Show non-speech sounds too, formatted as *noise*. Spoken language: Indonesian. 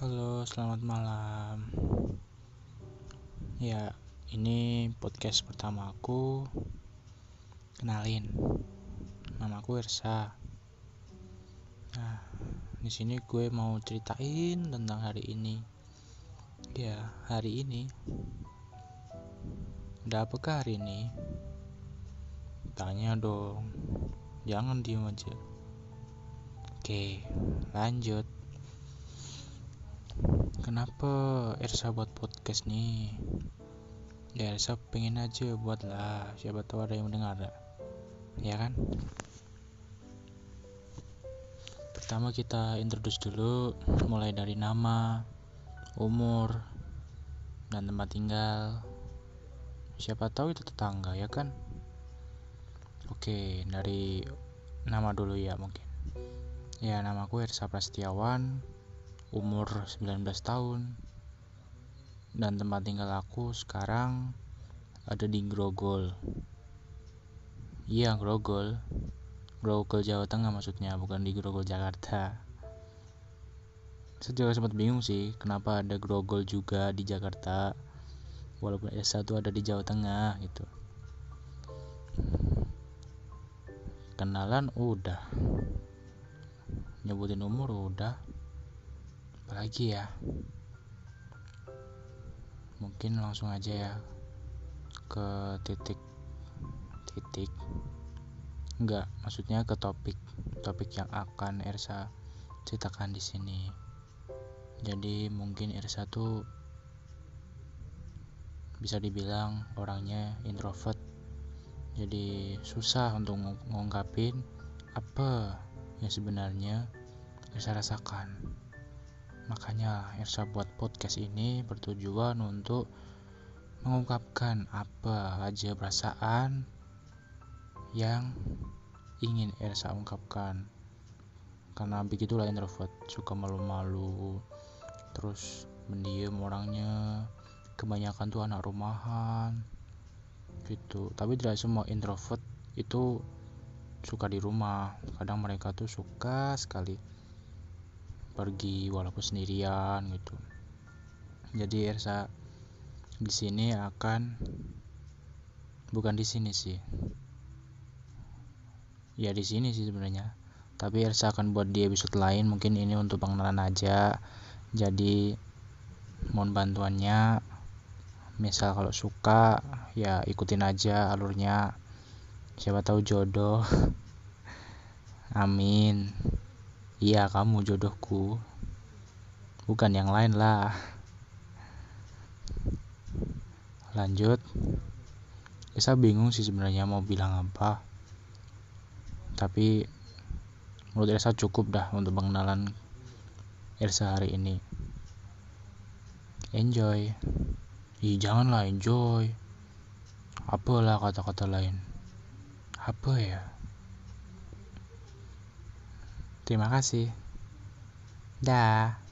Halo, selamat malam. Ya, ini podcast pertama aku. Kenalin, nama aku Ersa. Nah, di sini gue mau ceritain tentang hari ini. Ya, hari ini. Udah apakah hari ini? Tanya dong. Jangan diem aja. Oke, lanjut. Kenapa Ersa buat podcast nih? Ya Ersa pengen aja buat lah, siapa tahu ada yang mendengar ya kan? Pertama kita introduce dulu, mulai dari nama, umur, dan tempat tinggal. Siapa tahu itu tetangga ya kan? Oke, dari nama dulu ya mungkin. Ya, namaku Ersa Prastiawan, umur 19 tahun. Dan tempat tinggal aku sekarang ada di Grogol. Iya Grogol. Grogol Jawa Tengah maksudnya bukan di Grogol Jakarta. Saya juga sempat bingung sih kenapa ada Grogol juga di Jakarta walaupun S1 ada di Jawa Tengah gitu. Kenalan udah. Nyebutin umur udah apalagi ya? Mungkin langsung aja ya ke titik titik. Enggak maksudnya ke topik topik yang akan Ersa ceritakan di sini. Jadi mungkin Ersa tuh bisa dibilang orangnya introvert. Jadi susah untuk ngungkapin apa yang sebenarnya Ersa rasakan Makanya Irsa buat podcast ini bertujuan untuk mengungkapkan apa aja perasaan yang ingin Ersa ungkapkan. Karena begitulah introvert, suka malu-malu, terus mendiam orangnya, kebanyakan tuh anak rumahan gitu. Tapi tidak semua introvert itu suka di rumah. Kadang mereka tuh suka sekali pergi walaupun sendirian gitu. Jadi Ersa di sini akan bukan di sini sih. Ya di sini sih sebenarnya. Tapi Ersa akan buat di episode lain mungkin ini untuk pengenalan aja. Jadi mohon bantuannya. Misal kalau suka ya ikutin aja alurnya. Siapa tahu jodoh. *laughs* Amin Iya, kamu jodohku. Bukan yang lain lah. Lanjut. Saya bingung sih sebenarnya mau bilang apa. Tapi menurut Elsa cukup dah untuk pengenalan Elsa hari ini. Enjoy. Ih, janganlah enjoy. Apalah kata-kata lain. Apa ya? Terima kasih. Dah.